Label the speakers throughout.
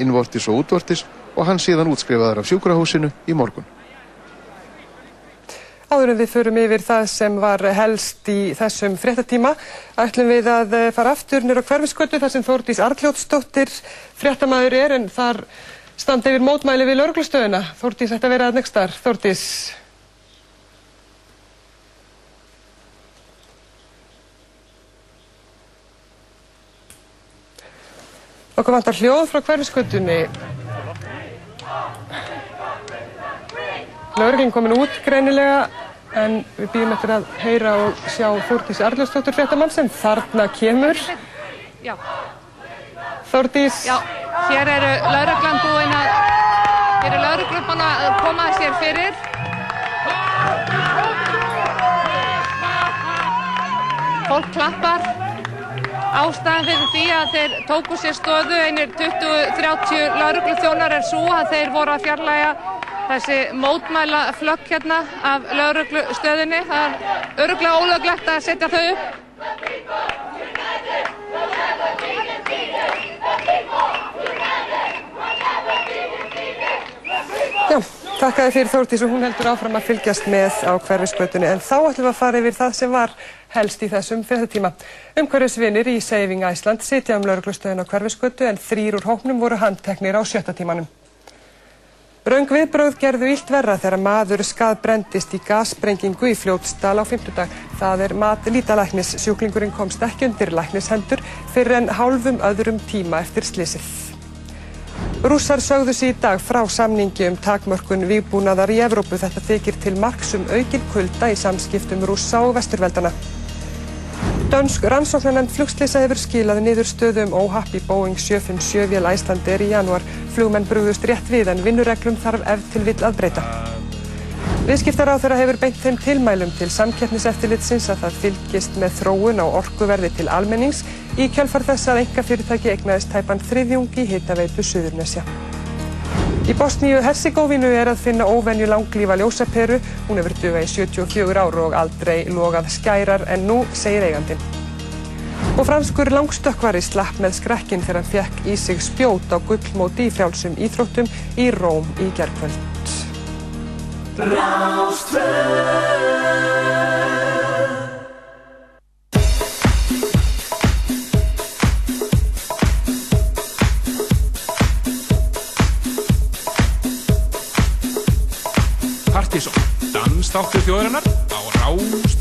Speaker 1: innvortis og útvortis og hann síðan útskrifaður af sjúkrahúsinu í morgun.
Speaker 2: Áður en við förum yfir það sem var helst í þessum fréttatíma ætlum við að eh, fara aftur nýra hverfiskötu þar sem Þórdís Arljótsdóttir fréttamaður er en þar standa yfir mótmæli við lauruglustöðuna. Þórdís ætti að vera að nextar. Þórdís. Okkur vantar hljóð frá hverfiskötunni. Laurugin komin út greinilega en við býðum eftir að heyra og sjá Þórdís Arljósdóttur fréttamann sem þarna kemur.
Speaker 3: Já.
Speaker 2: Þórdís.
Speaker 3: Já, hér eru lauruglan búin að, hér eru lauruglan búin að koma sér fyrir. Fólk klappar. Ástæðan fyrir því að þeir tóku sér stöðu, einir 20-30 laurugluþjónar er svo að þeir voru að fjarlæga þessi mótmæla flögg hérna af lauruglustöðinni. Það er öruglega ólöglegt að setja þau upp.
Speaker 2: Já, takk að þið fyrir Þórdís og hún heldur áfram að fylgjast með á hverfisgötunni en þá ætlum við að fara yfir það sem var helst í þessum fréttatíma. Umhverfisvinir í Saving Iceland sitja um lauruglustöðin á hverfisgötu en þrýr úr hóknum voru handteknir á sjötta tímanum. Raung viðbröð gerðu ílt verra þegar maður skadbrendist í gassprengingu í fljótsdal á fimmtudag. Það er mat lítalæknis. Sjúklingurinn komst ekki undir læknishendur fyrir en hálfum öðrum tíma eftir slísið. Rússar sögðu sér í dag frá samningi um takmörkun vígbúnaðar í Evrópu. Þetta þykir til marks um aukinn kulda í samskiptum rússa og vesturveldana. Dönsk rannsóknarnefnd flugslýsa hefur skilað niður stöðum óhapp í Boeing 757 vél Æslandir í januar. Flugmenn brúðust rétt við en vinnureglum þarf ef til vill að breyta. Viðskiptaráð þeirra hefur beint þeim tilmælum til samkeppniseftilitsins að það fylgist með þróun á orkuverði til almennings í kjölfar þess að enga fyrirtæki eignaðist tæpan þriðjungi hitaveitu Suðurnesja. Í Bosníu Herzegovinu er að finna óvenju langlífa ljósaperu. Hún hefur dugað í 74 ár og aldrei logað skærar en nú segir eigandin. Og franskur langstökkvari slapp með skrekkin þegar hann fekk í sig spjót á gullmóti í frjálsum íþróttum í Róm í gerðkvöld.
Speaker 4: Partíson, dansþáttur þjóðarinnar á Rás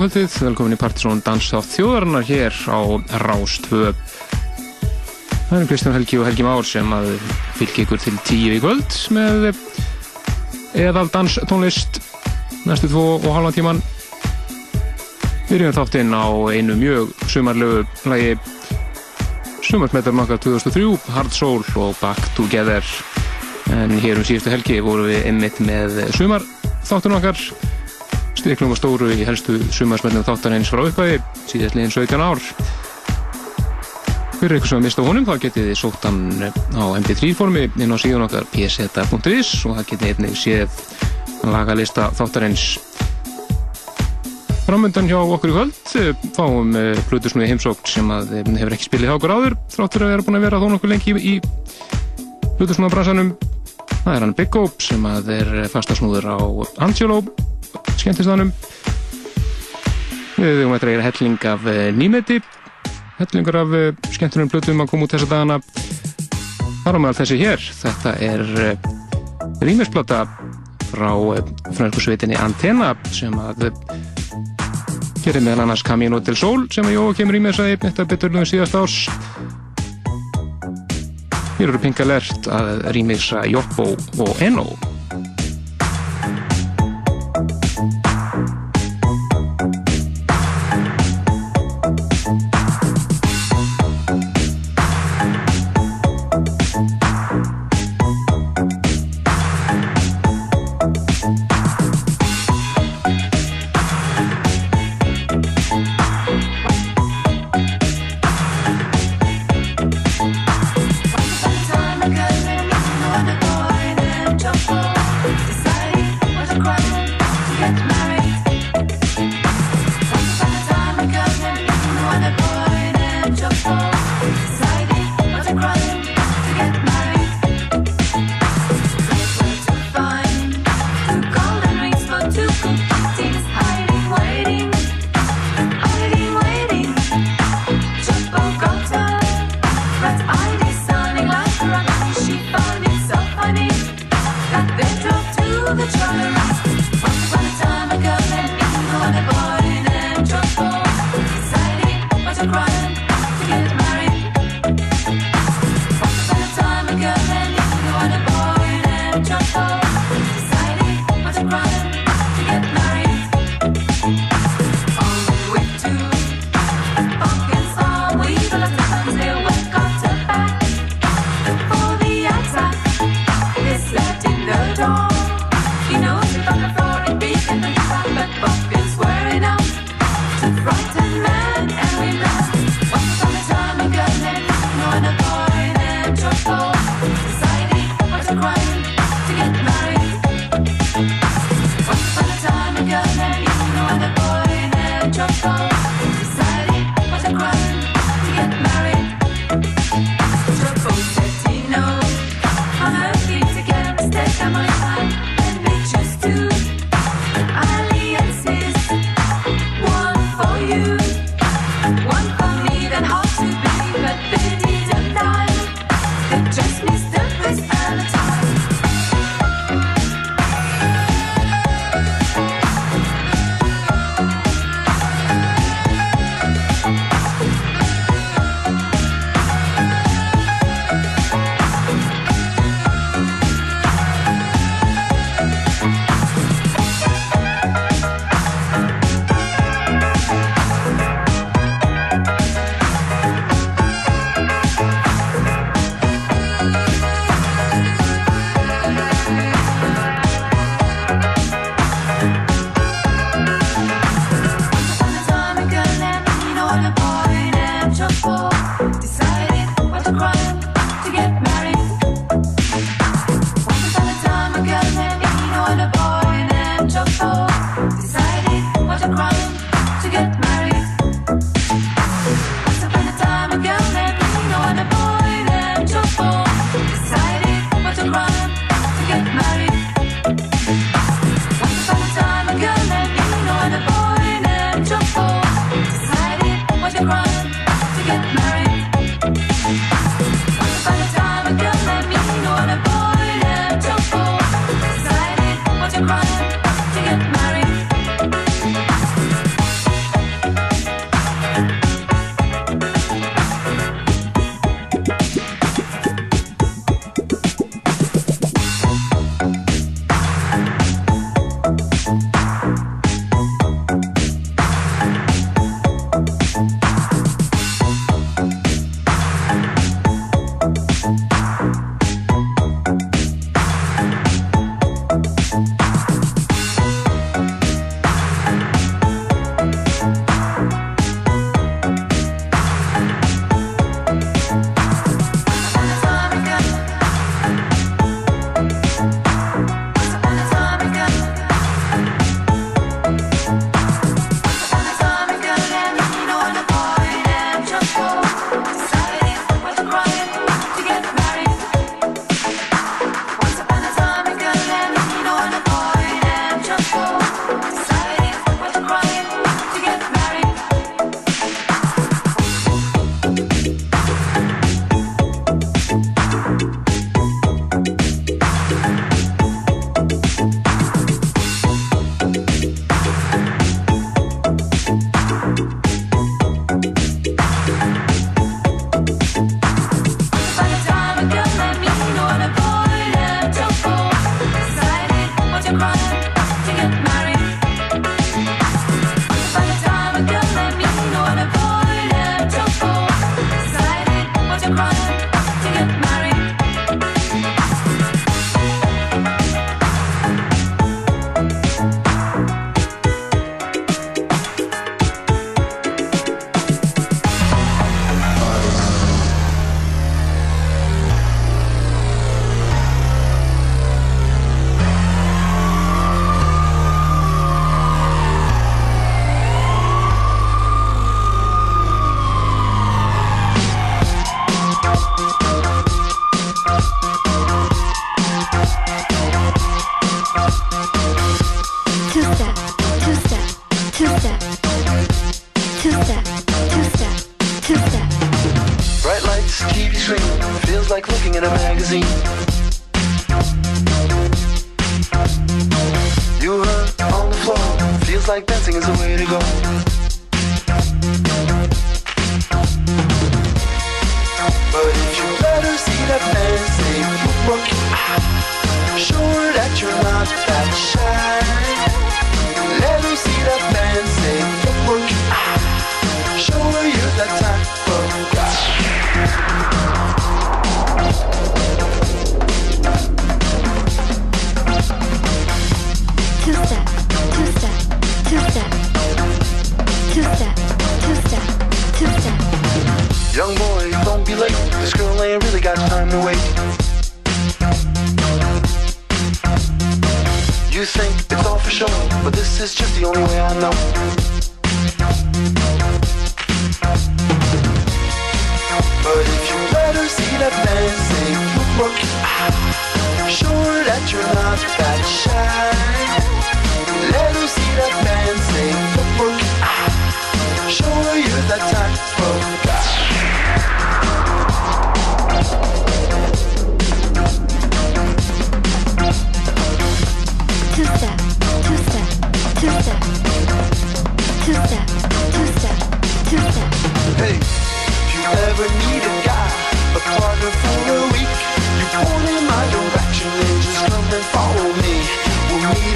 Speaker 5: kvöldið, velkomin í Partiðsón Dansa á þjóðarinnar hér á Rástvö Það eru Kristján Helgi og Helgi Már sem að fylgja ykkur til tíu í kvöld með eðal danstónlist næstu tvo og halva tíman. Byrjum þáttinn á einu mjög sumarlegu lægi Sumarsmetar makka 2003, Hard Soul og Back Together. En hér um síðustu helgi vorum við einmitt með sumar þáttunum okkar miklum og stóru í helstu sumarsmælum þáttan eins frá upphæfi síðastliðin 17 ár. Fyrir ykkur sem að mista honum þá getið þið sótt hann á mp3 formi inn á síðan okkar pseta.is og það getið einnig séð lagalista þáttan eins. Framöndan hjá okkur í kvöld eh, fáum eh, Plutusnúi heimsókt sem eh, hefur ekki spilið hákur áður þráttur að vera búin að vera þó nokkuð lengi í Plutusnúi bransanum. Það er hann Big Gope sem er fastasnúður á Angelo skemmtistanum við höfum að gera helling af eh, nýmeti hellingur af eh, skemmtunum blötum að koma út þessa dagana. Þar á meðal þessi hér. Þetta er eh,
Speaker 6: rýmisblöta frá franskusveitinni Antena sem að gerir meðal annars Camino del Sol sem að Jóa kemur í með þess að þetta betur lögum síðast árs. Hér eru pingalert að rýmisa Joppo og
Speaker 7: Eno mucho por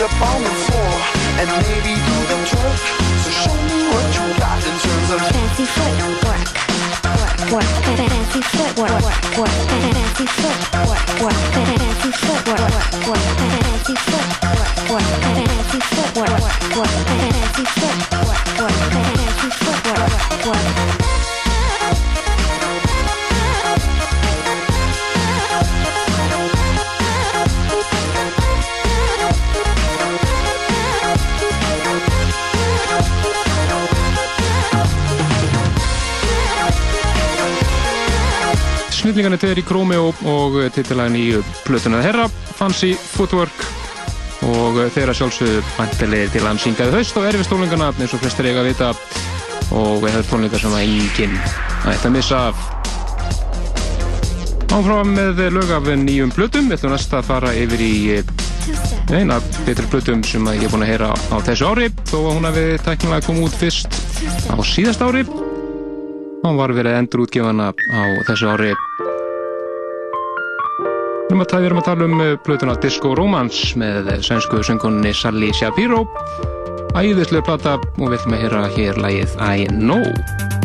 Speaker 7: up on the floor and maybe do the twerk. So show me what you got in terms of
Speaker 8: Fancy footwork, work. Fancy footwork, work. Fancy footwork, work. Fancy footwork, work. Fancy footwork, work. Fancy footwork, work, work. Fancy footwork, work. Fancy footwork, work.
Speaker 5: Snillingarnir tveir í Krómi og, og titilæðin í plötuna Herra, Fancy Footwork. Og þeirra sjálfsögðu vantilegir til hans syngaði haust og erfi stólingana eins og flestir eiga að vita. Og við höfum tónleikar sem að enginn ætti að missa af. Áfram með lög af nýjum plötum, við ætlum næst að fara yfir í
Speaker 8: step,
Speaker 5: eina betri plötum sem ég er búin að heyra á þessu ári. Þó að hún hafi tæknilega komið út fyrst á síðast ári hann var verið endur útgefana á þessu ári. Við erum að, tala um uh, plötuna Disco Romance með svensku söngunni Sally Shapiro. Æðislega plata og við ætlum að heyra hér lagið I Know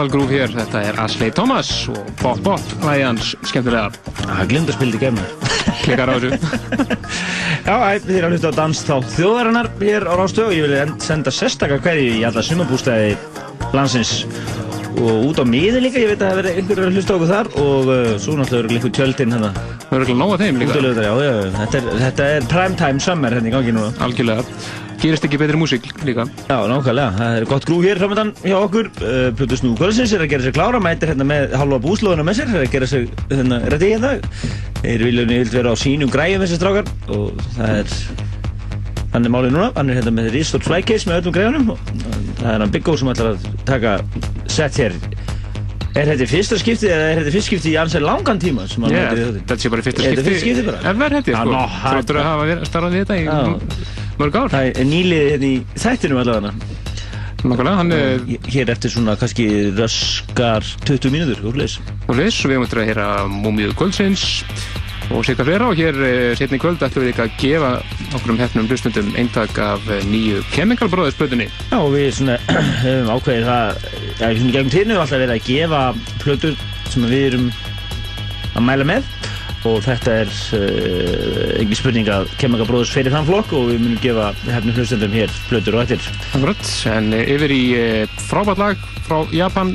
Speaker 5: Á eðalgrúf hér, þetta er Ashley Thomas og Bop Bop, lagi hans skemmtilega
Speaker 9: Það glinda spildi gemur.
Speaker 5: klikar á þessu.
Speaker 9: Já, þið erum að hlusta á dans þá þjóðarinnar hér á Rástöðu. Ég vil en- senda sérstakar hverju í alla sumabústæði landsins og út á miði líka. Ég veit að það verið einhverjur að hlusta okkur þar og uh, svo náttúrulega eru líka tjöldin hérna.
Speaker 5: Það er ekki nóg að þeim líka.
Speaker 9: Útilegutar, já, já, já. Þetta er, þetta er prime time summer hérna í gangi núna.
Speaker 5: Algjörlega. Gerist ekki betri músík líka.
Speaker 9: Já, nákvæmlega. Það er gott grúf hér framöndan hjá okkur. Uh, Plutus Nú Kvölsins er að gera sér klára, mætir hérna með halva búslóðuna með sér, er að gera sér hérna rétti hérna. Þeir viljum vilt vera á sínum græjum þessi strákar og það er hann er málið núna, hann er hérna með Ristot Flycase með öllum græjunum og það er hann Big O sem ætlar að taka set hér. Er þetta fyrsta skipti eða er þetta fyrsta skipti í ansið langan tíma
Speaker 5: Yeah,
Speaker 9: þetta?
Speaker 5: þetta sé bara fyrsta
Speaker 9: Er þetta
Speaker 5: skipti.
Speaker 9: fyrsta skipti bara?
Speaker 5: Held ég
Speaker 9: Já,
Speaker 5: sko. Þráttur að hafa starfað við þetta í. Mörg ár.
Speaker 9: Það er nýliðið hérna í þættinum allavega.
Speaker 5: Nákvæmlega, hann er
Speaker 9: Hér eftir svona kannski röskar 20 mínútur, úr leys.
Speaker 5: og leys og við höfum eftir að heyra Múmiðu kvöldsins og sér hvað fleira og hér eh, seinni í kvöld ætlum við líka að gefa okkur um hefnum hlustundum eintak af eh, nýju plötunni.
Speaker 9: Já, við svona höfum ákveðið það, já, svona gegnum tíðinu alltaf verið að gefa plötur sem við erum að mæla með og þetta er uh, engin spurning að Kemaka Bróðurs fyrir þann flokk og við munum gefa hefnum hlustendum hér plötur og eftir.
Speaker 5: Akkurat, en eh, yfir í eh, frábært lag frá Japan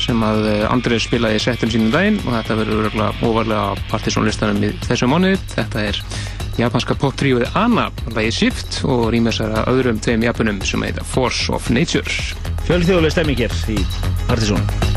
Speaker 5: sem að eh, Andrei spilaði í settum sínum daginn og þetta verður örgulega óvarlega partysónlistanum í þessu mánuði. Þetta er japanska pop-tríuði Anna, lagið Shift og rýmessara öðrum tveim japunum sem heita Force of Nature.
Speaker 9: Fjölþjóðlega stemming hér í Partizón.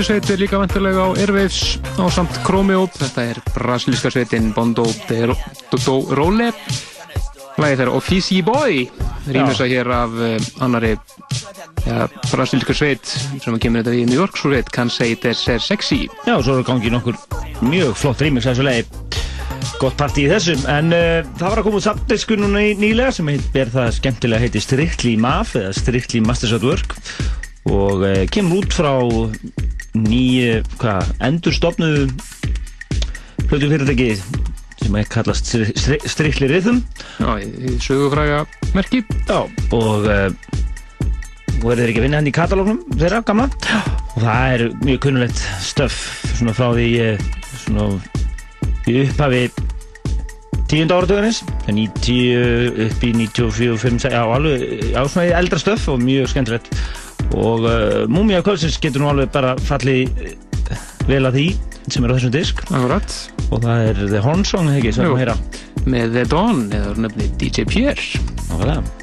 Speaker 5: Þessi sveit er líka vantilega á Airwaves á samt Chromeo. Þetta er brasilíska sveitin Bondo do Role. Lægið þeirra Offici Boy. Rýmur það hér af uh, annari ja, brasilíska sveit sem kemur þetta í New York sveit. Can say it is sexy.
Speaker 9: Já, og svo eru gangi nokkur mjög flott að þessu lagi gott partí í þessum en uh, það var að koma út samdisku núna í nýlega sem heit, ber það skemmtilega heiti Strictly MAF eða Strictly Masters at Work og uh, kemur út frá nýju, hvað, endurstofnuðu hlutu fyrirtæki sem er kallast Stri- Stri- Strictly Rhythm
Speaker 5: Já, í, í sögufræga merki.
Speaker 9: Já, og uh, og eru þeir ekki að vinna hann í katalógnum þeirra, gamla? Og það er mjög kunnulegt stöf svona frá því uh, svona í upphafi tíunda áratugarins. 90 upp í 94, 5, já alveg já svona í eldra stöf og mjög skemmtilegt og uh, Múmia Kvölsins getur nú alveg bara fallið eh, vel að því sem er á þessum disk
Speaker 5: Akkurat.
Speaker 9: og það er The Horn Song, ekki, sem við
Speaker 5: Jú. Með The Dawn eða nefni DJ Pierre.
Speaker 9: Nákvæmlega.
Speaker 10: Ooh.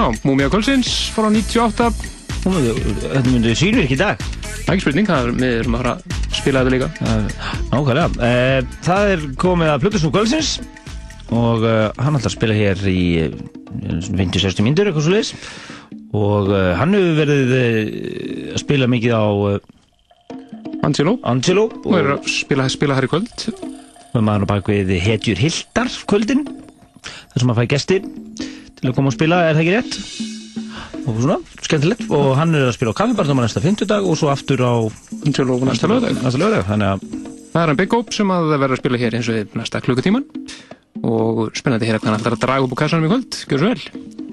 Speaker 5: Já, Múmia Kvöldsins frá 98
Speaker 9: Nú, Þetta myndi sínur ekki í dag.
Speaker 5: Það er ekki spurning, það er, við erum að fara að spila þetta líka.
Speaker 9: Nákvæmlega. Eh, Það er komið að Plutusnú Kvöldsins og uh, hann ætlar að spila hér í eh, 50-60 mínútur eitthvað svo leis og hann hefur verið að spila mikið á
Speaker 5: Angelo.
Speaker 9: Angelo
Speaker 5: og er að spila, spila þær í kvöld.
Speaker 9: Með maður á bak við Hetjur Hildar kvöldin þar sem að fæ gesti til að koma og spila, er það ekki rétt? og svona, skemmtilegt. Og hann er að spila á kaffibarnum á næsta 50 dag og svo aftur á
Speaker 5: næsta lögdag
Speaker 9: þannig að
Speaker 5: Það er hann Big Hope sem að verður að spila hér eins og næsta klukkutíman og spennandi að heyra hvað hann að draga upp á kassanum í kvöld, gjör svo vel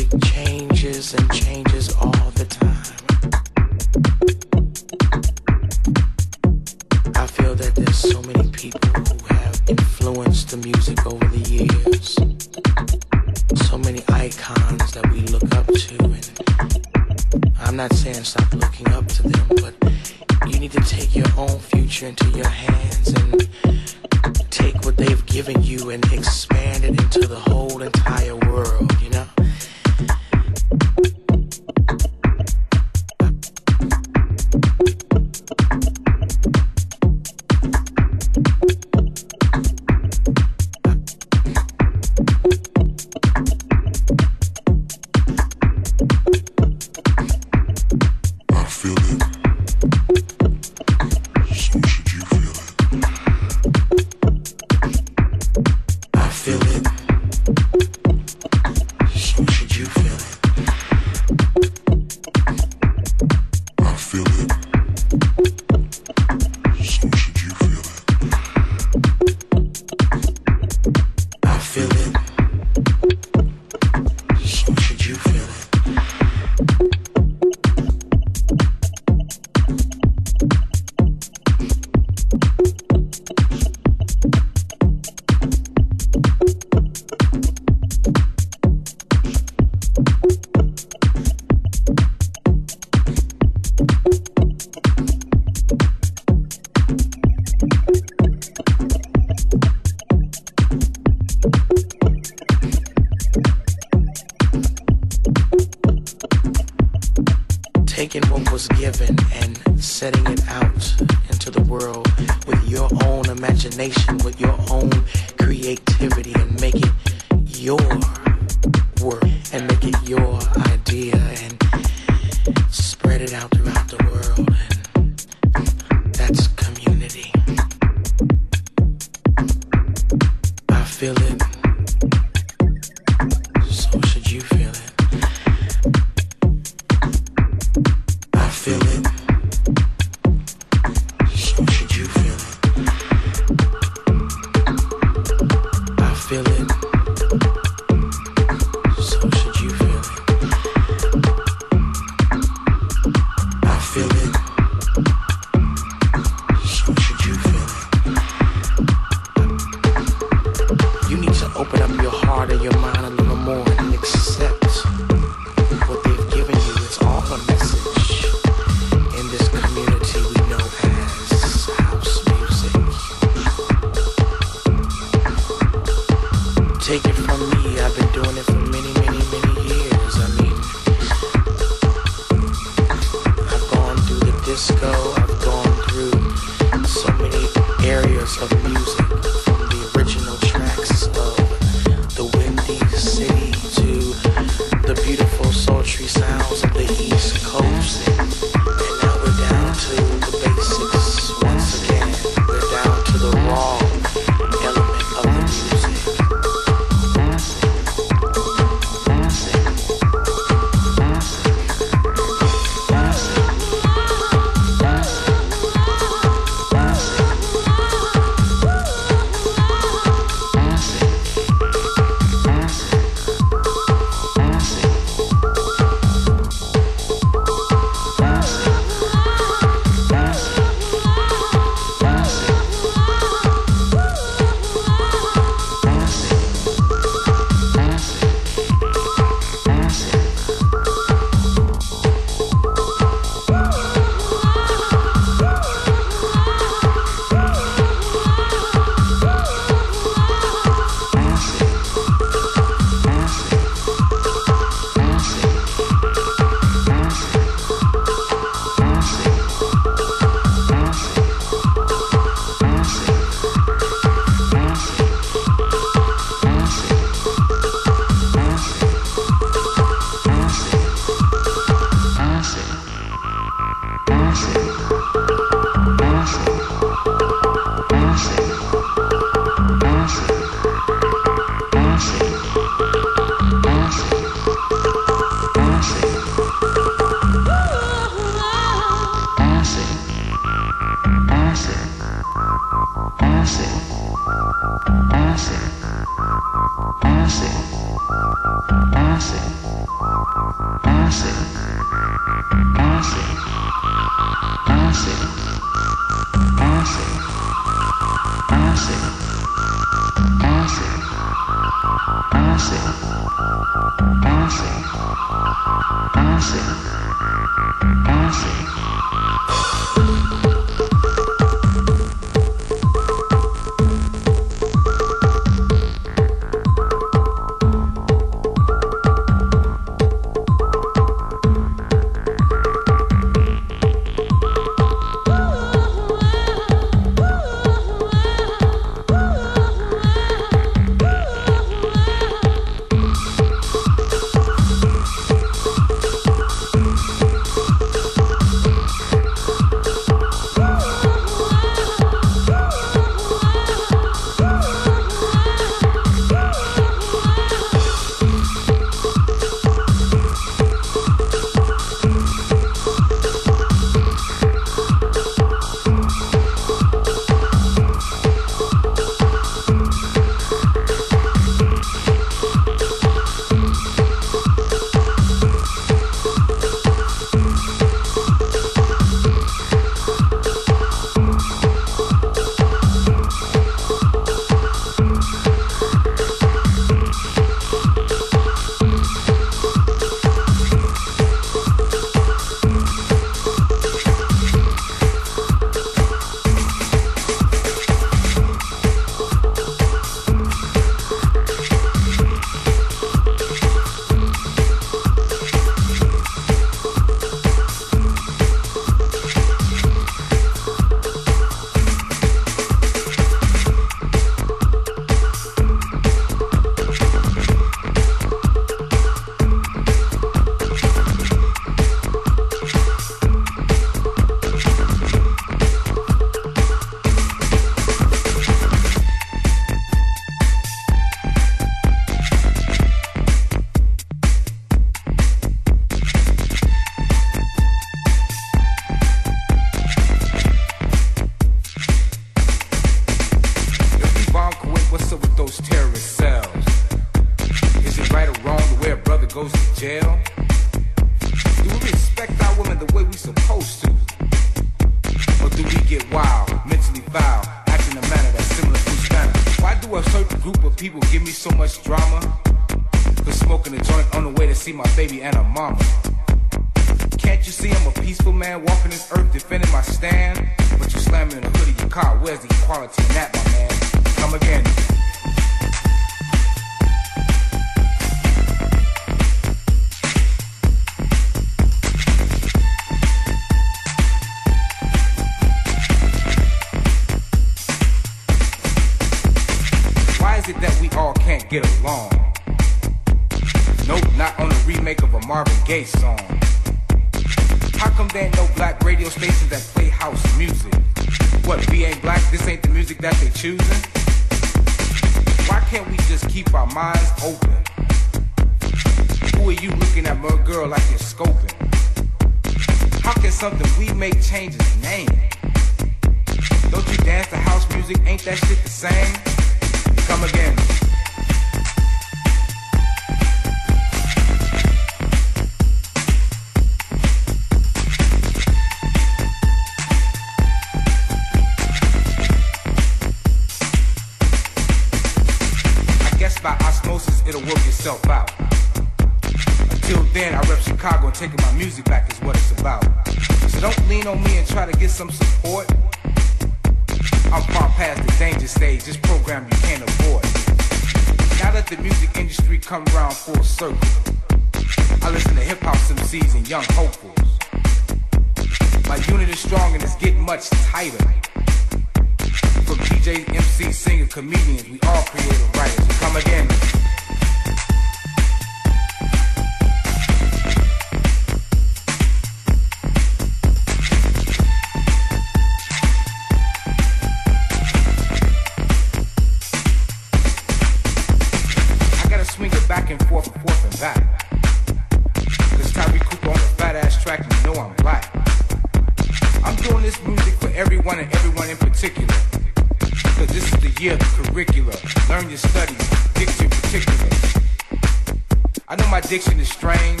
Speaker 11: I know my diction is strange.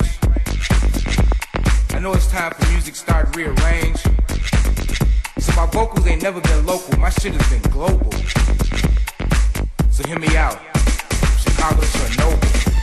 Speaker 11: I know it's time for music start rearrange. So my vocals ain't never been local. My shit has been global. So hear me out. Chicago to Chernobyl.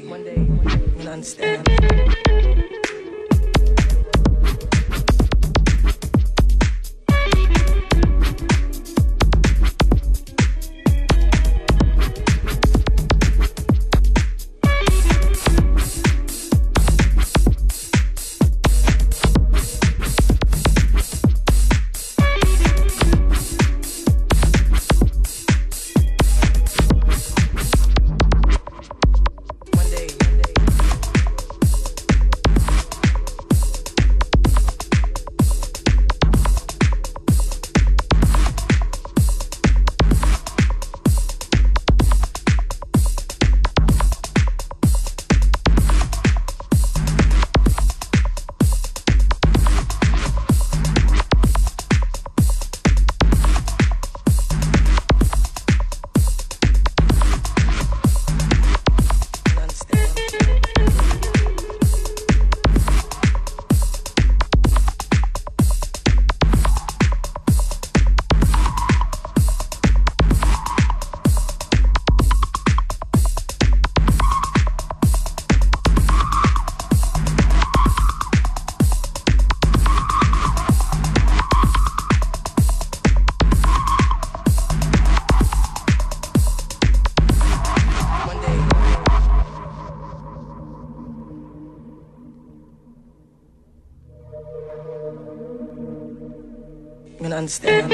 Speaker 12: day, one day, one day, you'll understand.
Speaker 5: understand.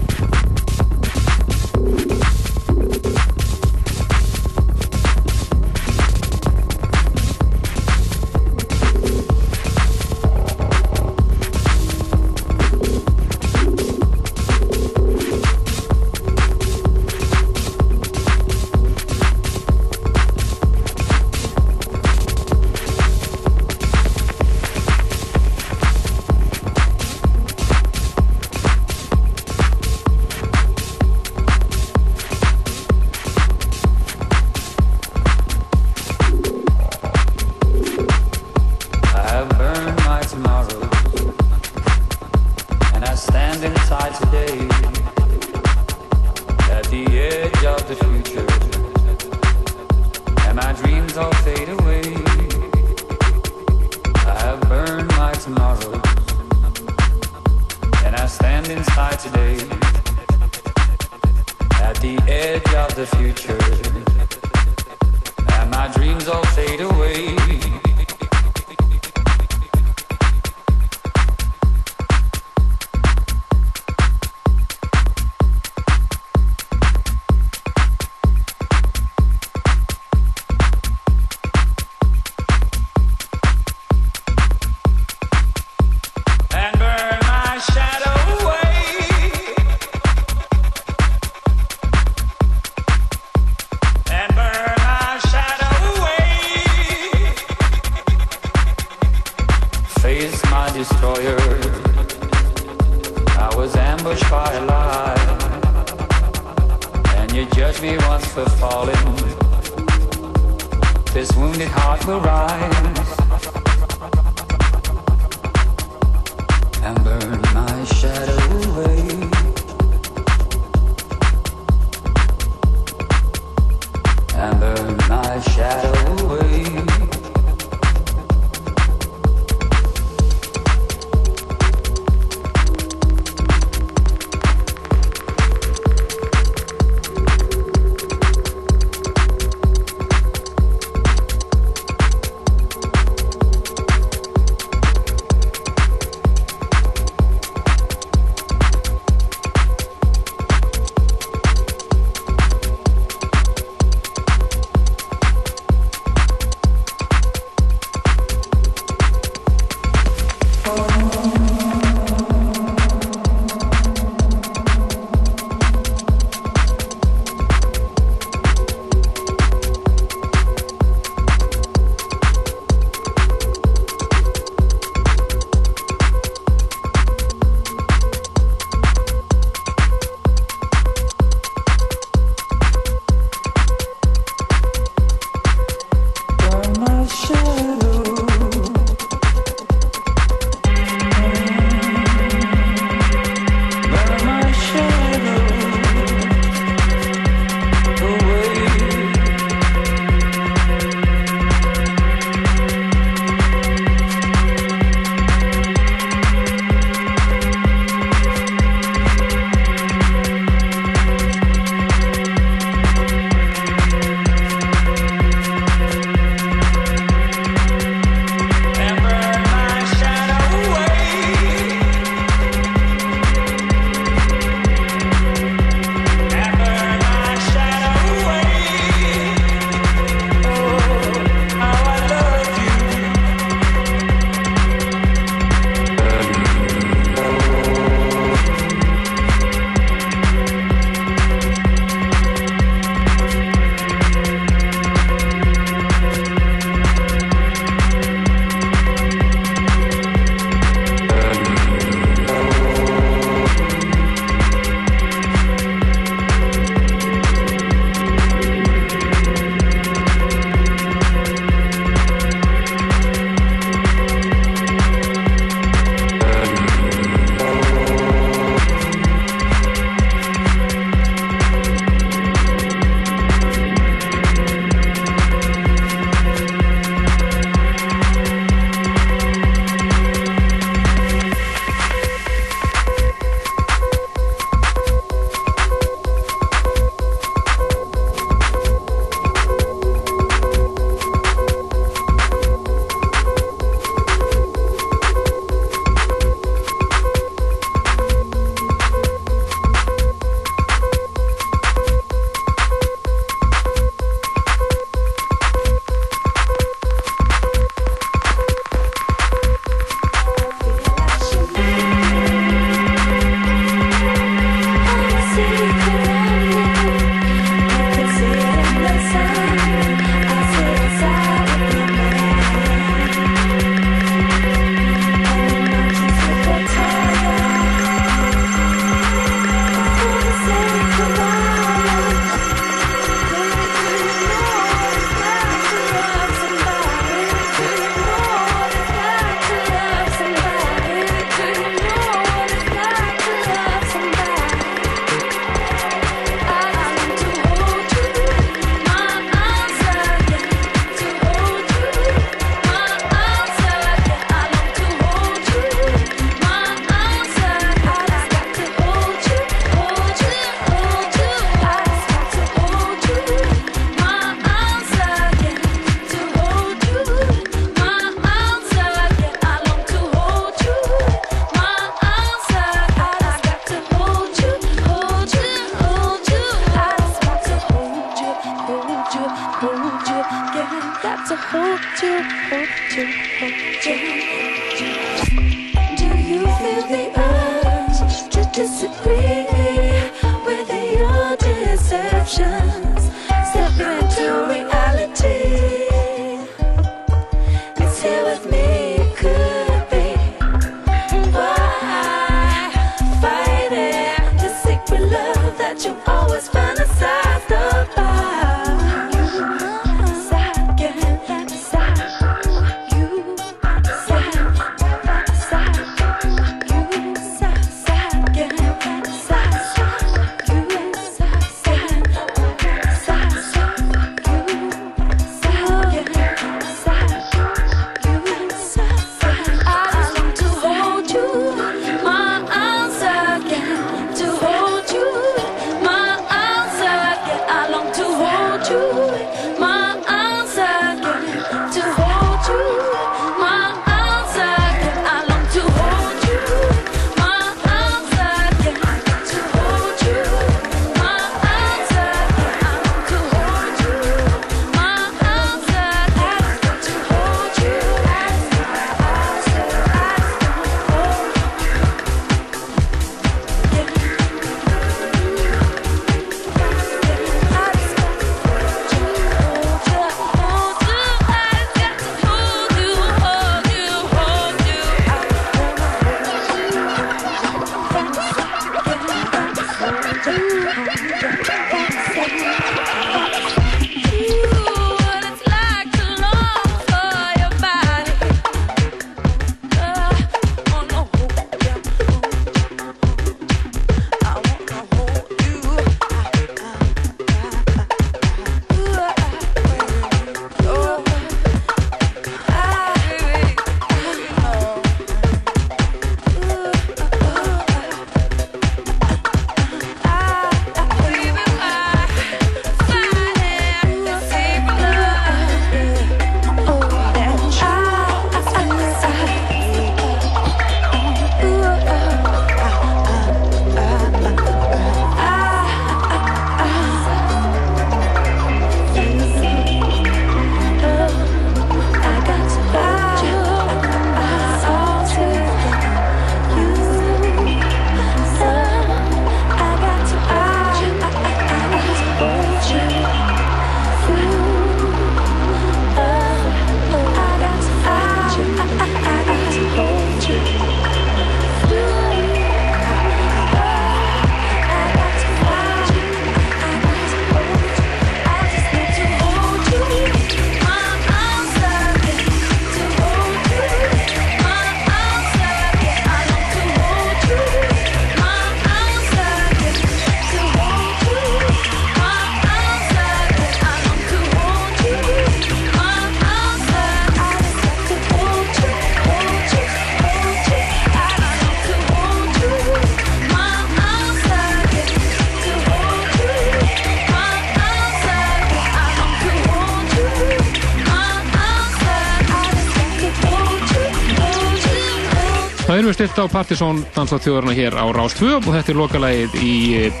Speaker 5: Erum við stilt á Partisón Danslátt þjóðarna hér á Rás 2 og þetta er lokalægið í eh,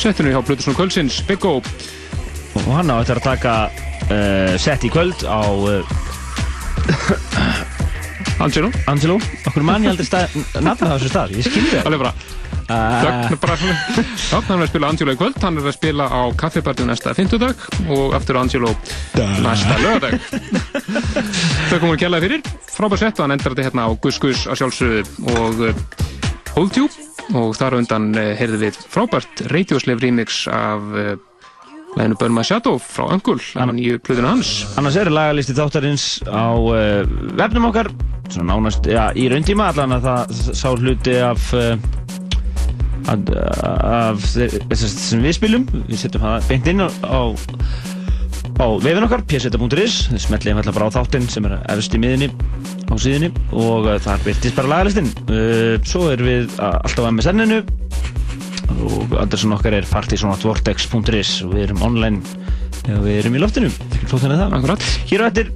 Speaker 5: settinu hjá Plutusson Kvöldsins, Big O.
Speaker 9: Og hann á eftir að taka uh, sett í kvöld á uh,
Speaker 5: Angelo.
Speaker 9: Angelo, okkur mann ég aldrei stað, nafna þessu stað, ég skilði það.
Speaker 5: Alveg bara. Þögn bara Já, hann er að spila Angelo í kvöld, hann er að spila á kaffibartu næsta fymtudag og aftur Angelo næsta lögadag Þau komum að kjallaði fyrir frábær sett og hann endar þetta hérna á Gus Gus að sjálfsögðu og uh, Holdtube og þar á undan uh, heyrðu við frábært Radioslave remix af uh, læginu Burn My Shadow frá Öngul á nýju plöðinu hans.
Speaker 9: Annars er lagalisti þáttarins á uh, vefnum okkar svona nánast, já, í rauntíma allan að það sá hluti af uh, af, af þess sem við spilum. Við setjum það beint inn á, á á vefin okkar, pseta.is smetlið einfallega bara á þáttinn sem er efst í á síðinni og uh, þar byrtist bara lagalistinn. Uh, svo erum við uh, alltaf á MSN-inu og adressun okkar er partysonatvortex.is og við erum online og við erum í loftinu. Flóttan er það
Speaker 5: Akkurat.
Speaker 9: hér og eftir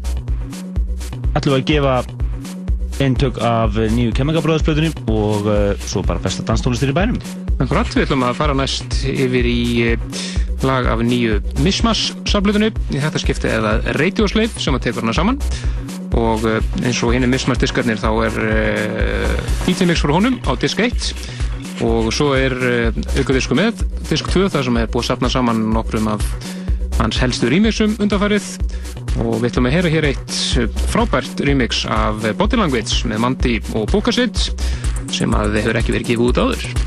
Speaker 9: ætlum við að gefa eintök af nýju kemmingabróðarsplötunni og svo bara besta danstólistir í bænum.
Speaker 5: Akkurat, við ætlum að fara næst yfir í eh, lag af nýju Mishmash samsarblöðinu í þetta skipti eða Radiosleif sem að tekur hana saman og eh, eins og hinn er mismast diskarnir þá er uh, DJ Mix frá honum á disk 1 og svo er uh, aukadisku með disk 2 þar sem er búið að safna saman nokkrum af hans helstu remixum undanfarið. Og við ætlum að heyra hér eitt frábært remix af Body Language með Mandi og Bókasitt sem að hefur ekki verið gefið út áður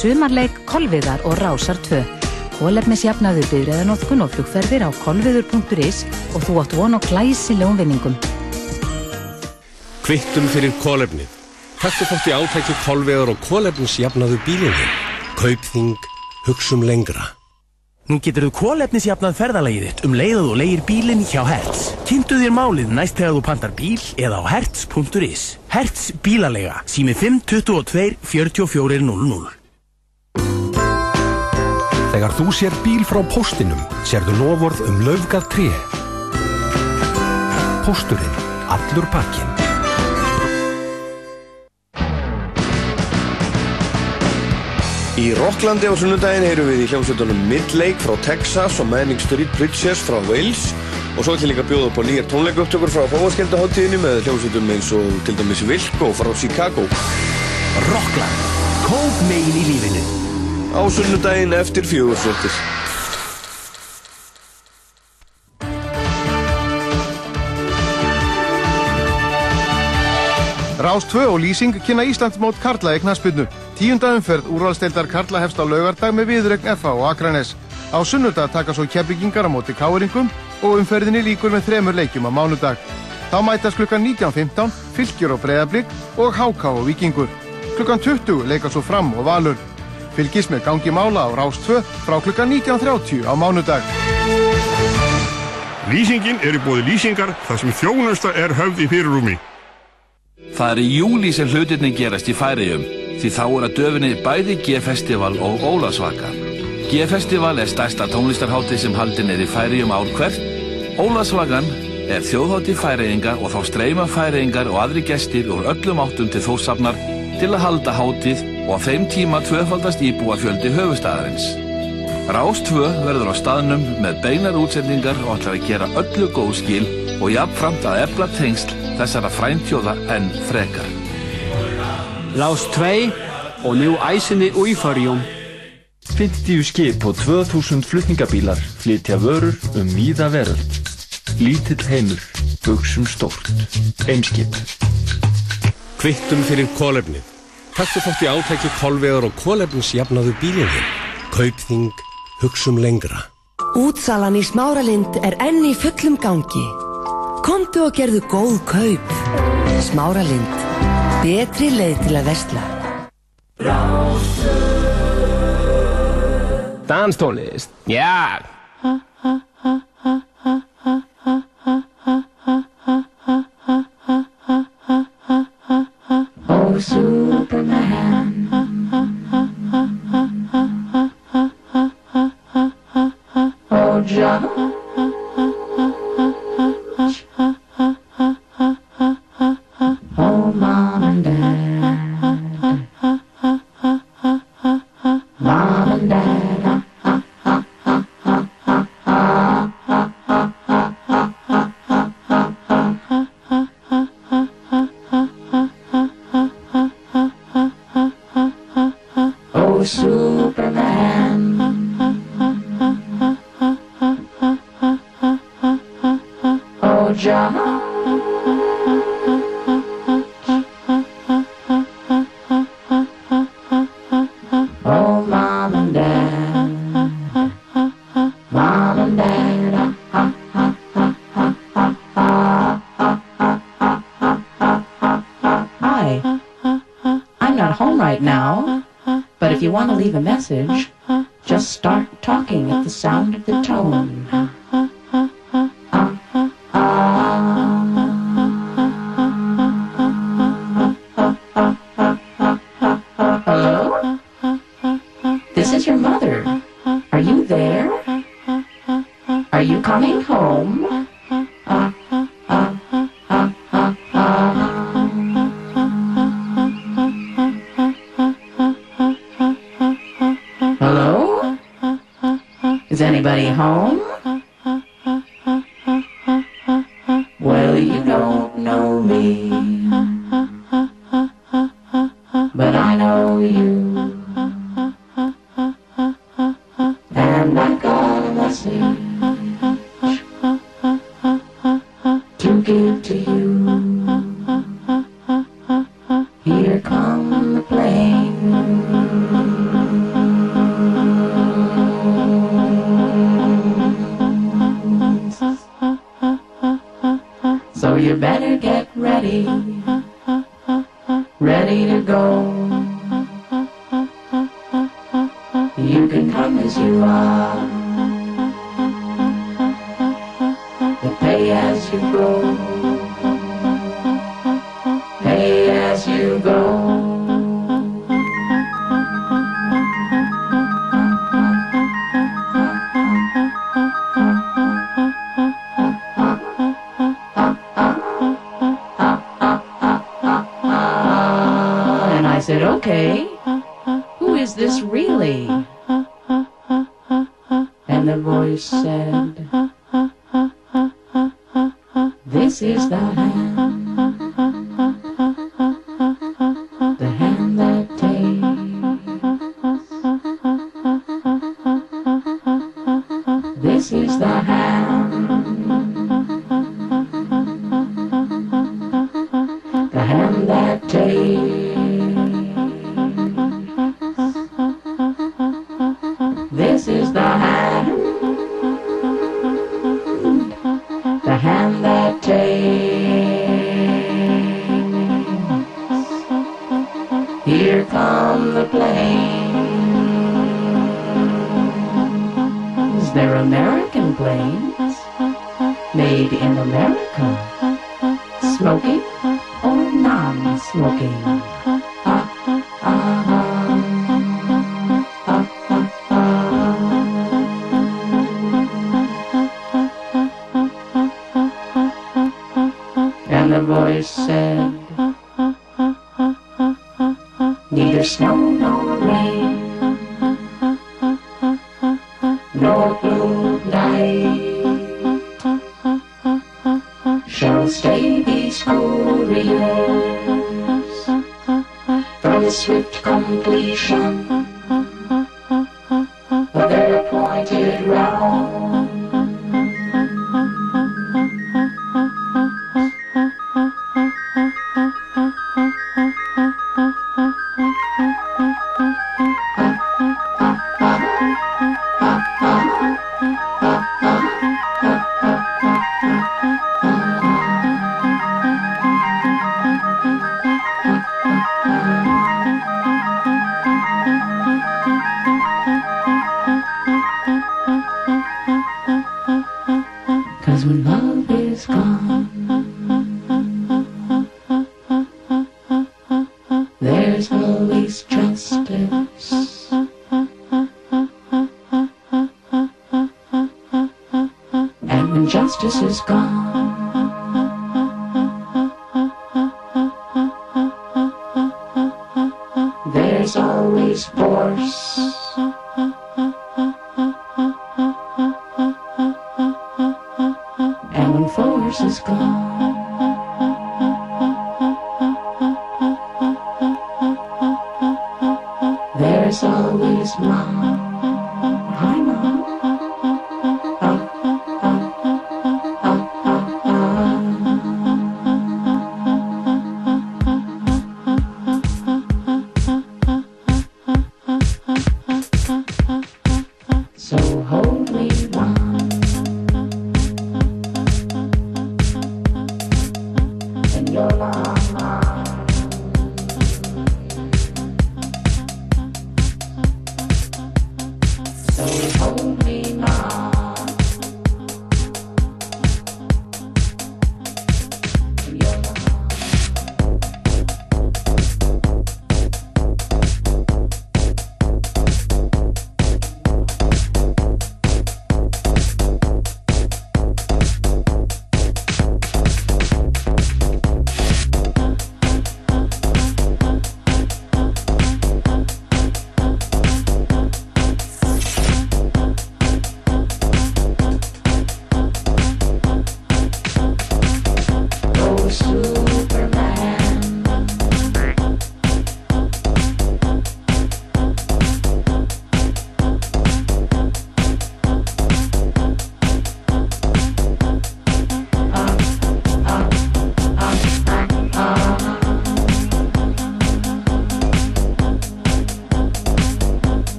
Speaker 13: sumarleik Kolviðar og Rásar 2. Kólefnisjafnaðu byrjaðanótkun og flugferðir á kolviður.is og þú átt von á glæsilegum vinningum.
Speaker 14: Kvittum fyrir kólefnið. Taktu þátt í átæki kolvegar og kólefnisjafnaðu bílinni. Kaupþing, hugsum lengra.
Speaker 15: Nú getur þú kólefnisjafnað ferðalagið þitt um leiðað og leigir bílinn hjá Hertz. Kynntu þér málið næst þegar þú pantar bíl eða á hertz.is. Hertz bílalega, sími 522 4400.
Speaker 14: Þegar þú sér bíl frá póstinum, sérðu lofórð um laufgað tré. Pósturinn, allur pakkin.
Speaker 16: Í Rocklandi á sunnudaginn heyrum við í hljómsveitunum Midlake frá Texas og Manning Street Preachers frá Wales og svo ætlum líka að bjóða upp á nýjar tónleikaupptökur frá fáaskildaháttíðinni með hljómsveitum eins og til dæmis Vilko frá Chicago.
Speaker 15: Rockland, kóp megin í lífinu.
Speaker 16: Á sunnudaginn eftir fjögursvöldir.
Speaker 17: Rás 2 og Lýsing kynna Íslandsmót Karla í knaspinu. Tíunda umferð úrvalsteildar Karla hefst á laugardag með viðregn FA og Akranes. Á sunnudag taka svo keppigingar á móti káeringum og umferðinni líkur með þremur leikjum á mánudag. Þá mætast klukkan 19.15 fylgjur og breyðablík og háká og vikingur. Klukkan 20 leika svo fram og valur. Fylgis með gangi mála á Rás 2 frá klukkan 19.30 á mánudag.
Speaker 18: Lýsingin er í bóði lýsingar þar sem þjónusta er höfð í fyrirrúmi.
Speaker 19: Það er í júli sem hlutirni gerast í Færiðum því þá er að döfinni bæði G-festival og Ólasvaka. G-festival er stærsta tónlistarháttið sem haldin er í Færiðum ár hvert. Ólasvakan er þjóðháttið Færiðinga og þá streyma Færiðingar og aðri gestir úr öllum áttum til þósafnar til að halda háttið og á þeim tíma tvöfaldast íbúa fjöldi höfustæðarins. Rás 2 verður á staðnum með beinar útsendingar og ætlar að gera öllu góð skil og jafnframt að efla tengsl þessara fræntjóða enn frekar.
Speaker 20: Rás 2 og nú æsinni újfarjum.
Speaker 21: 50 skip og 2000 flutningabílar flytja vörur um víða veröld. Lítill heimur, buksum stórt. Eimskip.
Speaker 14: Kvittum fyrir kólefnið. Taktu þátt í átæki kolvegar og kólefnisjafnaðu bílinni. Kaupþing, hugsum lengra.
Speaker 22: Útsalan í Smáralind er enn í fullum gangi. Komdu og gerðu góð kaup. Smáralind. Betri leið til að vestla.
Speaker 23: Danstónlist, já.
Speaker 24: Oh, Superman. Oh, John.
Speaker 25: The
Speaker 24: hand, that takes.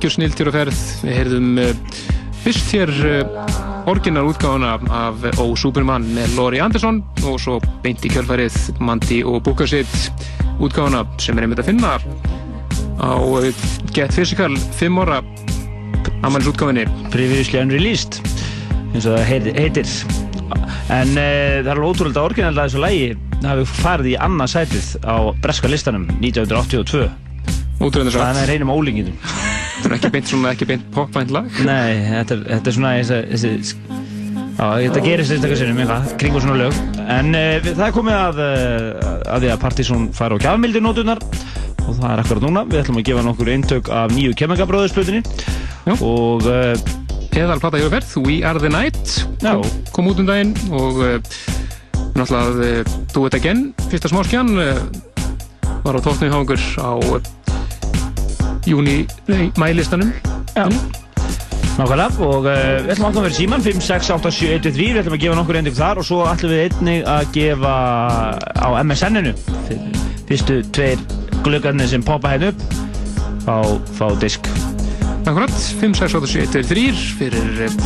Speaker 5: Algjör snildir og ferð. Við heyrðum uh, fyrst hér uh, orginal útgáfuna af Ó Superman með Lori Anderson og svo beint í kjölfarið Mandy og Bukasitt útgáfuna sem er einmitt að finna á uh, Get Physical 5 ára ammælis útgáfinni.
Speaker 9: Previously Unreleased eins og það heitir, en uh, það er alveg ótrúlega orginallega þessu lægi hafi farið í annað sætið á breska listanum 1982
Speaker 5: Ótrúlega satt.
Speaker 9: Það er reynum ólíkindum
Speaker 5: Þetta er ekki beint svona, ekki beint popvænt lag.
Speaker 9: Nei, þetta er, þetta er svona þessi, Já, þetta gerist einstaklega sinnum eitthvað, kringu svona lög En uh, það er komið að, uh, að því að Partizón fara á gjafmildi nótunar og það er akkurat núna, við ætlum að gefa nokkur eintök af nýju kemengabróðusplutinni og uh,
Speaker 5: Eðalplata hér á ferð, We Are The Night
Speaker 9: Já.
Speaker 5: kom út um daginn og náttúrulega Do It Again, fyrsta smáskjan var á tóknum hjá okkur á júni, mælistanum.
Speaker 9: Já. Nákvæmlega og uh, við ætlum að vera síman 5, 6, 8, 7, 1, 3 við ætlum að gefa nokkur eintök þar og svo ætlum við einnig að gefa á MSN-inu fyrstu tveir gluggarnir sem poppa hérna upp fá, fá disk.
Speaker 5: Akkurat, 5, 6, 8, 7, 1, 3 fyrir uh,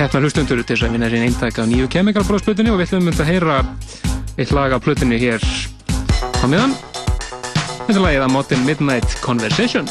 Speaker 5: hérna hlustundur til þess að vinna sín eintæk af nýju kemikalbróðsplutinni og við ætlum að heyra eitt lag af plutinni hér á miðan Þetta er lagið að Modern Midnight Conversation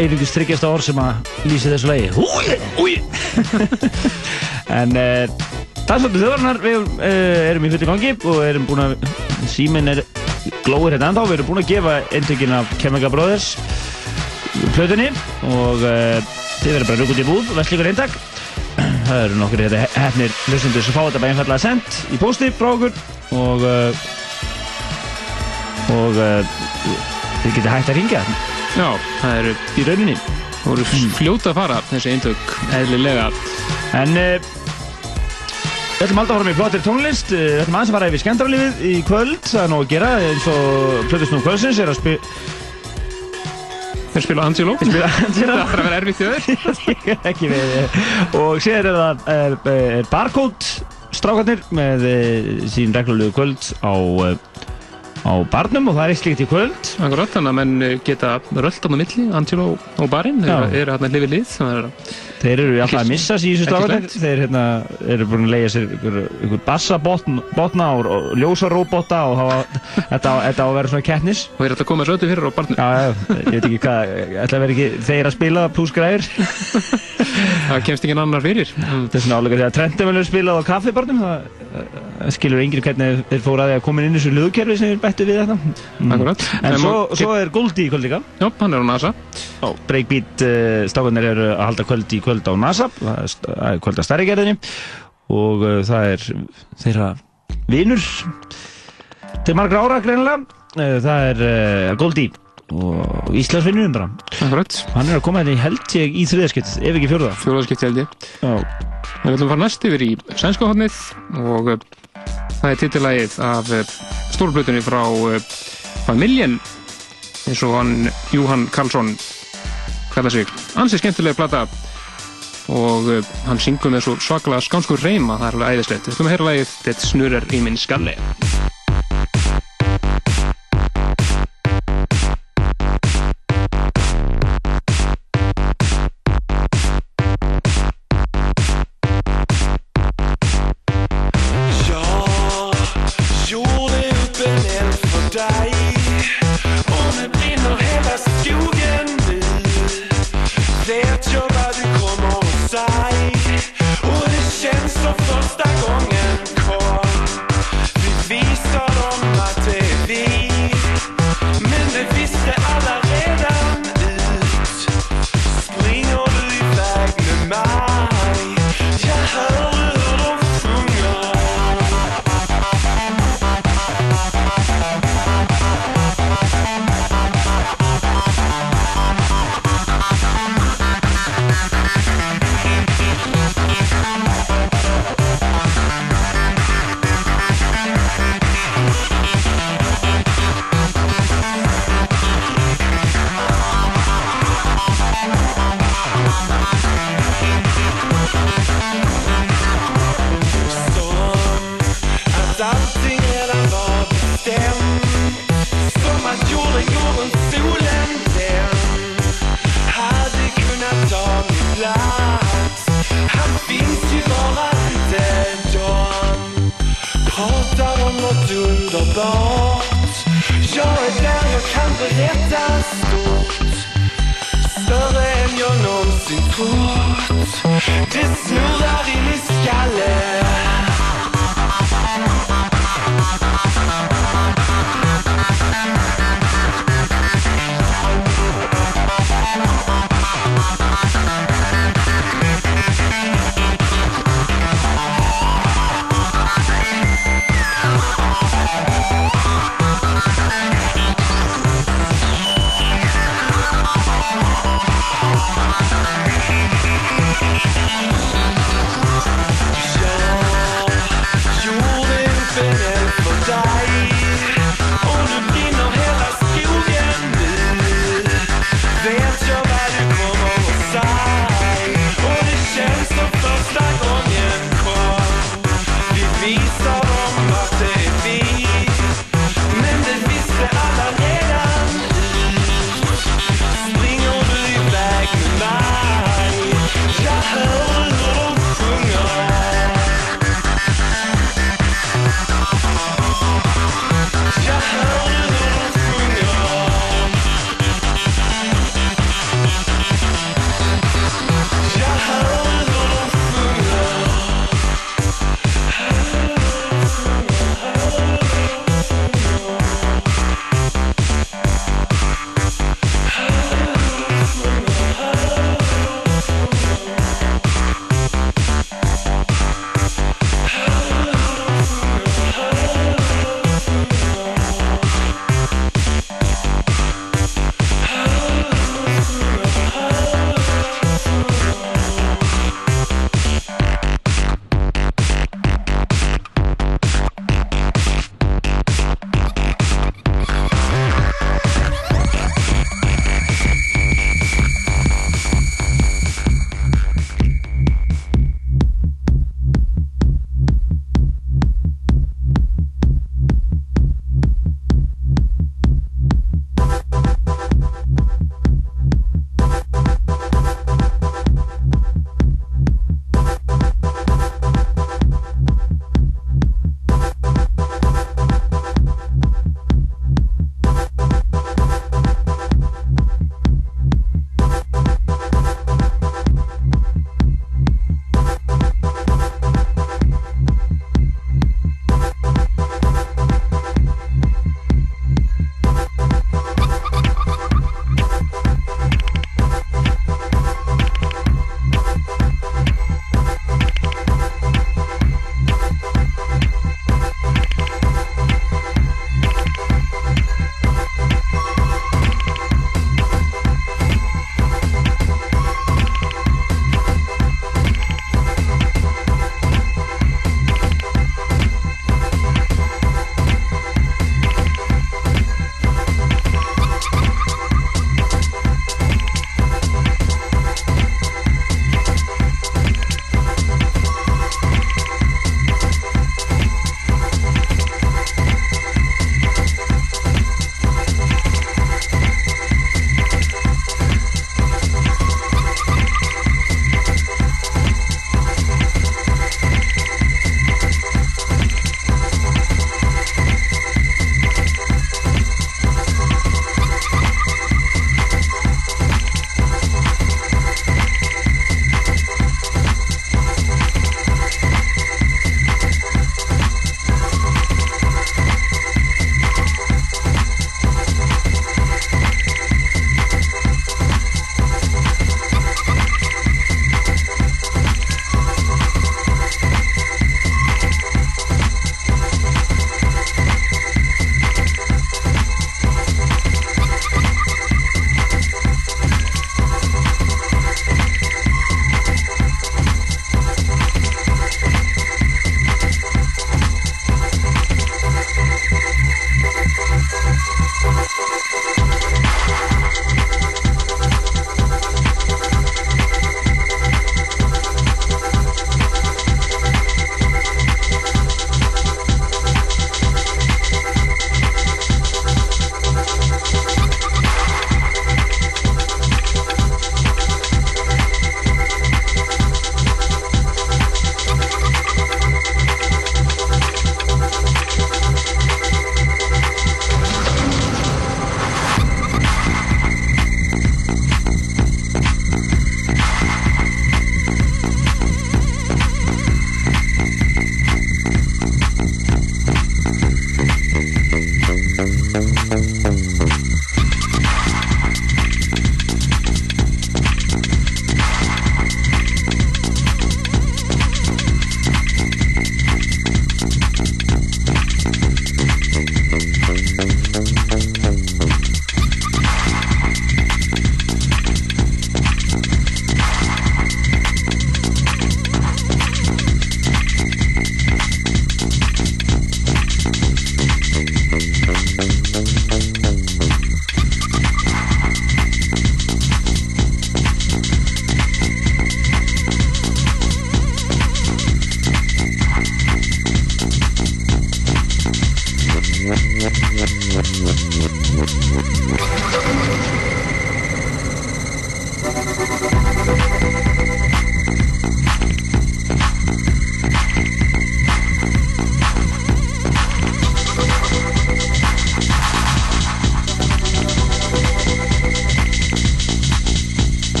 Speaker 9: er einungis tryggjasta orð sem að lýsi þessu lagi. Úi, úi. en uh, dansáttu þjóðarnar, við uh, erum í fulli gangi og erum búin að, síminn er glóir hérna ennþá, við erum búin að gefa eintökin af Chemical Brothers plötunni og uh, þið verður bara rúk út í búð, vestlíkur eintak. Það eru nokkur hérna hefnir hlustendur sem fá þetta bara einfallega sendt í pósti frá okkur og og þið getið hægt að ringja
Speaker 26: Já, það eru
Speaker 9: í rauninni
Speaker 26: Það voru fljóta að fara þessi eintök eðlilega.
Speaker 9: En uh, við ætlum alltaf að fara með flottir tónlist. Uh, Við ætlum aðeins að fara yfir skemmtarlífið í kvöld. Það er nóg að gera eins og Plötusnúm kvöldsins er að spila
Speaker 26: Þeir spila Angelo.
Speaker 9: Þeir spila Angelo.
Speaker 26: Það þarf að vera erfitt þjóður
Speaker 9: Ekki við Og síðan er það er, er Barcode strákarnir með uh, sín reglulegu kvöld á uh, á barnum og það er eitt slíkt í kvöld.
Speaker 26: Akkurat, þannig að menn eh, geta rölt á milli, Angelo og barinn þeir eru hérna hlifið lið
Speaker 9: Þeir eru alltaf að missa sig í þessu
Speaker 26: slæmt.
Speaker 9: Þeir hérna, eru búin að leiða sér ykkur, ykkur bassabotna og, ljósaróbota og hafa, þetta, á- þetta að vera svona keppnis.
Speaker 26: Og er þetta að koma öllu fyrir á barnum?
Speaker 9: Já, já, ég veit ekki hvað, ætla að vera ekki þeir að spila pluss græður
Speaker 26: Það kemst ekki annar fyrir.
Speaker 9: Það er svona álega þegar Trendum skilur enginn hvernig þeir fóru að því að koma inn í þessu lögkerfi sem þeir bættu við þetta? Mm.
Speaker 26: Akkurat.
Speaker 9: En svo, svo er Goldie í kvöld líka.
Speaker 26: Já, hann er á NASA.
Speaker 9: Já, Breakbeat uh, stákarnir eru að halda kvöld í kvöld á NASA er er kvöld að stærri gerðinni og uh, það er þeirra vinur til margra ára greinilega. Uh, það er Goldie og Íslandsvinnurinn bara.
Speaker 26: Akkurat.
Speaker 9: Hann er að koma hérna í held ég í þriðaskipt ef ekki fjórða.
Speaker 26: Fjóðarskipti held ég.
Speaker 9: Já
Speaker 26: Við ætlum að fara næst yfir í sænska hodnið og það er titillægið af uh, stórblötunni frá Familjen eins og hann Júhann Karlsson kvæða sig. Ansi skemmtilega plata og uh, hann syngur með svo svaklega skánskur reyma, það er alveg æðislegt. Við ætlum að heyra lægið Det snurrar í minn skalli.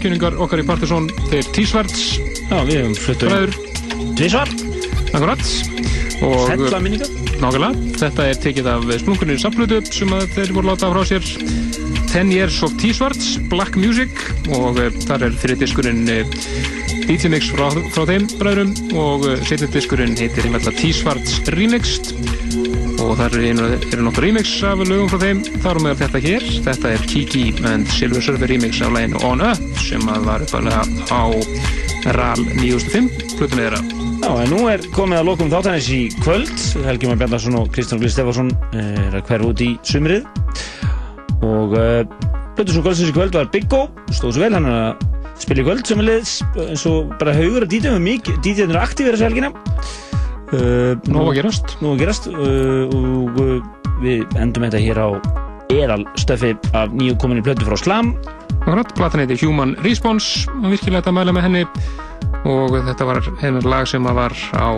Speaker 5: Góðkynningar okkar í Partiðsson þeir Tísvarts
Speaker 9: Já, við hefum fluttum
Speaker 5: bræður.
Speaker 9: Tvísvar
Speaker 5: Akkurat. Og
Speaker 9: Sælla minningar.
Speaker 5: Nákvæmlega, þetta er tekið af splunkunni saflutu sem þeir voru látað frá sér. 10 Years of T-Swarts, Black Music. Og uh, þar er fyrir diskurinn uh, DJ Mix frá, frá þeim bræðurum og uh, setjum diskurinn heitir T-Swarts Remixed og þar eru, eru nokkur remix af lögum frá þeim, þar meðal þetta hér. Þetta er Kiki and Silver Surfer remix af læginu On Up sem var uppalega á RAL 905 plötunni þeirra.
Speaker 9: Já, en nú er komið að lokum þáttanins í kvöld. Helgi Már Bjarnarsson og Kristján Glís Stefansson er að hverfa út í sumrið. Og uh, Plötur sem kvöldsins í kvöld var Biggo stóð svo vel, hann er að spila í kvöld sem er liðs, eins og bara haugur að DJ-um mikið, DJ-um er aktífir þessu helgina uh,
Speaker 5: Nú að gerast.
Speaker 9: Nú að gerast uh, og uh, við endum þetta hér á eral stöfi af nýju kominni plötu frá Slam.
Speaker 5: Akkurat, platan heitir Human Response og virkilega þetta mæla með henni. Og þetta var hennar lag sem var á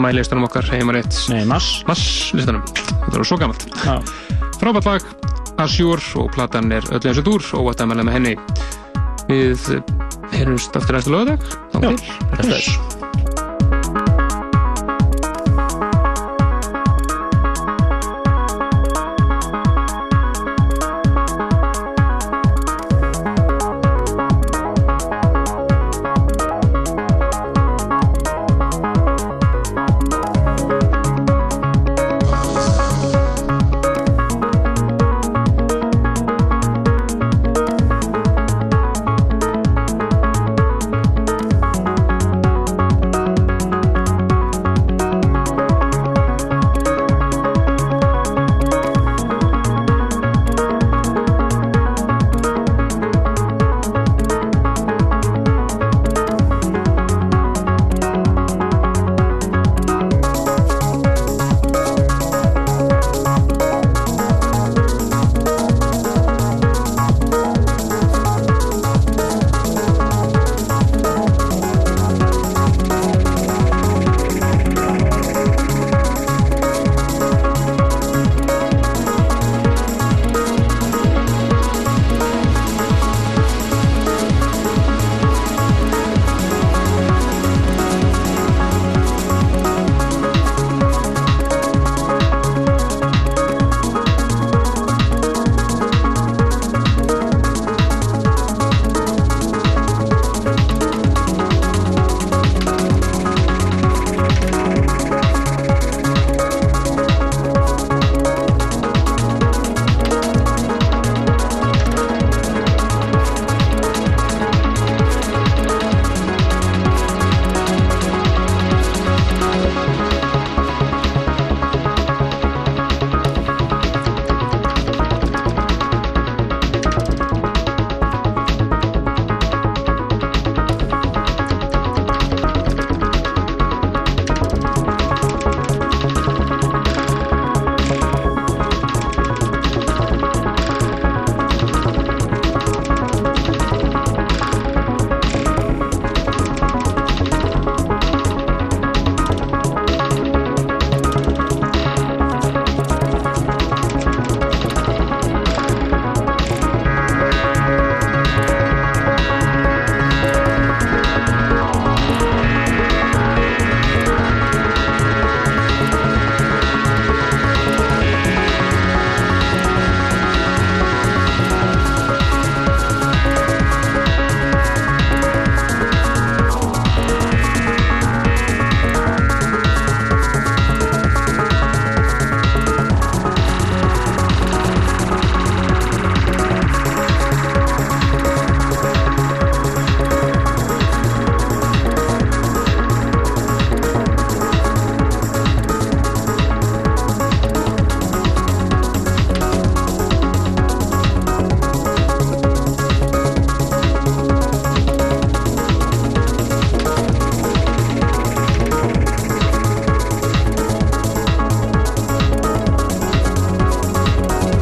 Speaker 5: mælistanum okkar heimar eitt
Speaker 9: Nei, Mass
Speaker 5: Mass listanum, þetta var svo gammalt
Speaker 9: Já.
Speaker 5: Frábært lag, Azure og platan er öllu eins og dúr og þetta mæla með henni. Við heyrumst aftur næstu lögadag
Speaker 9: þetta er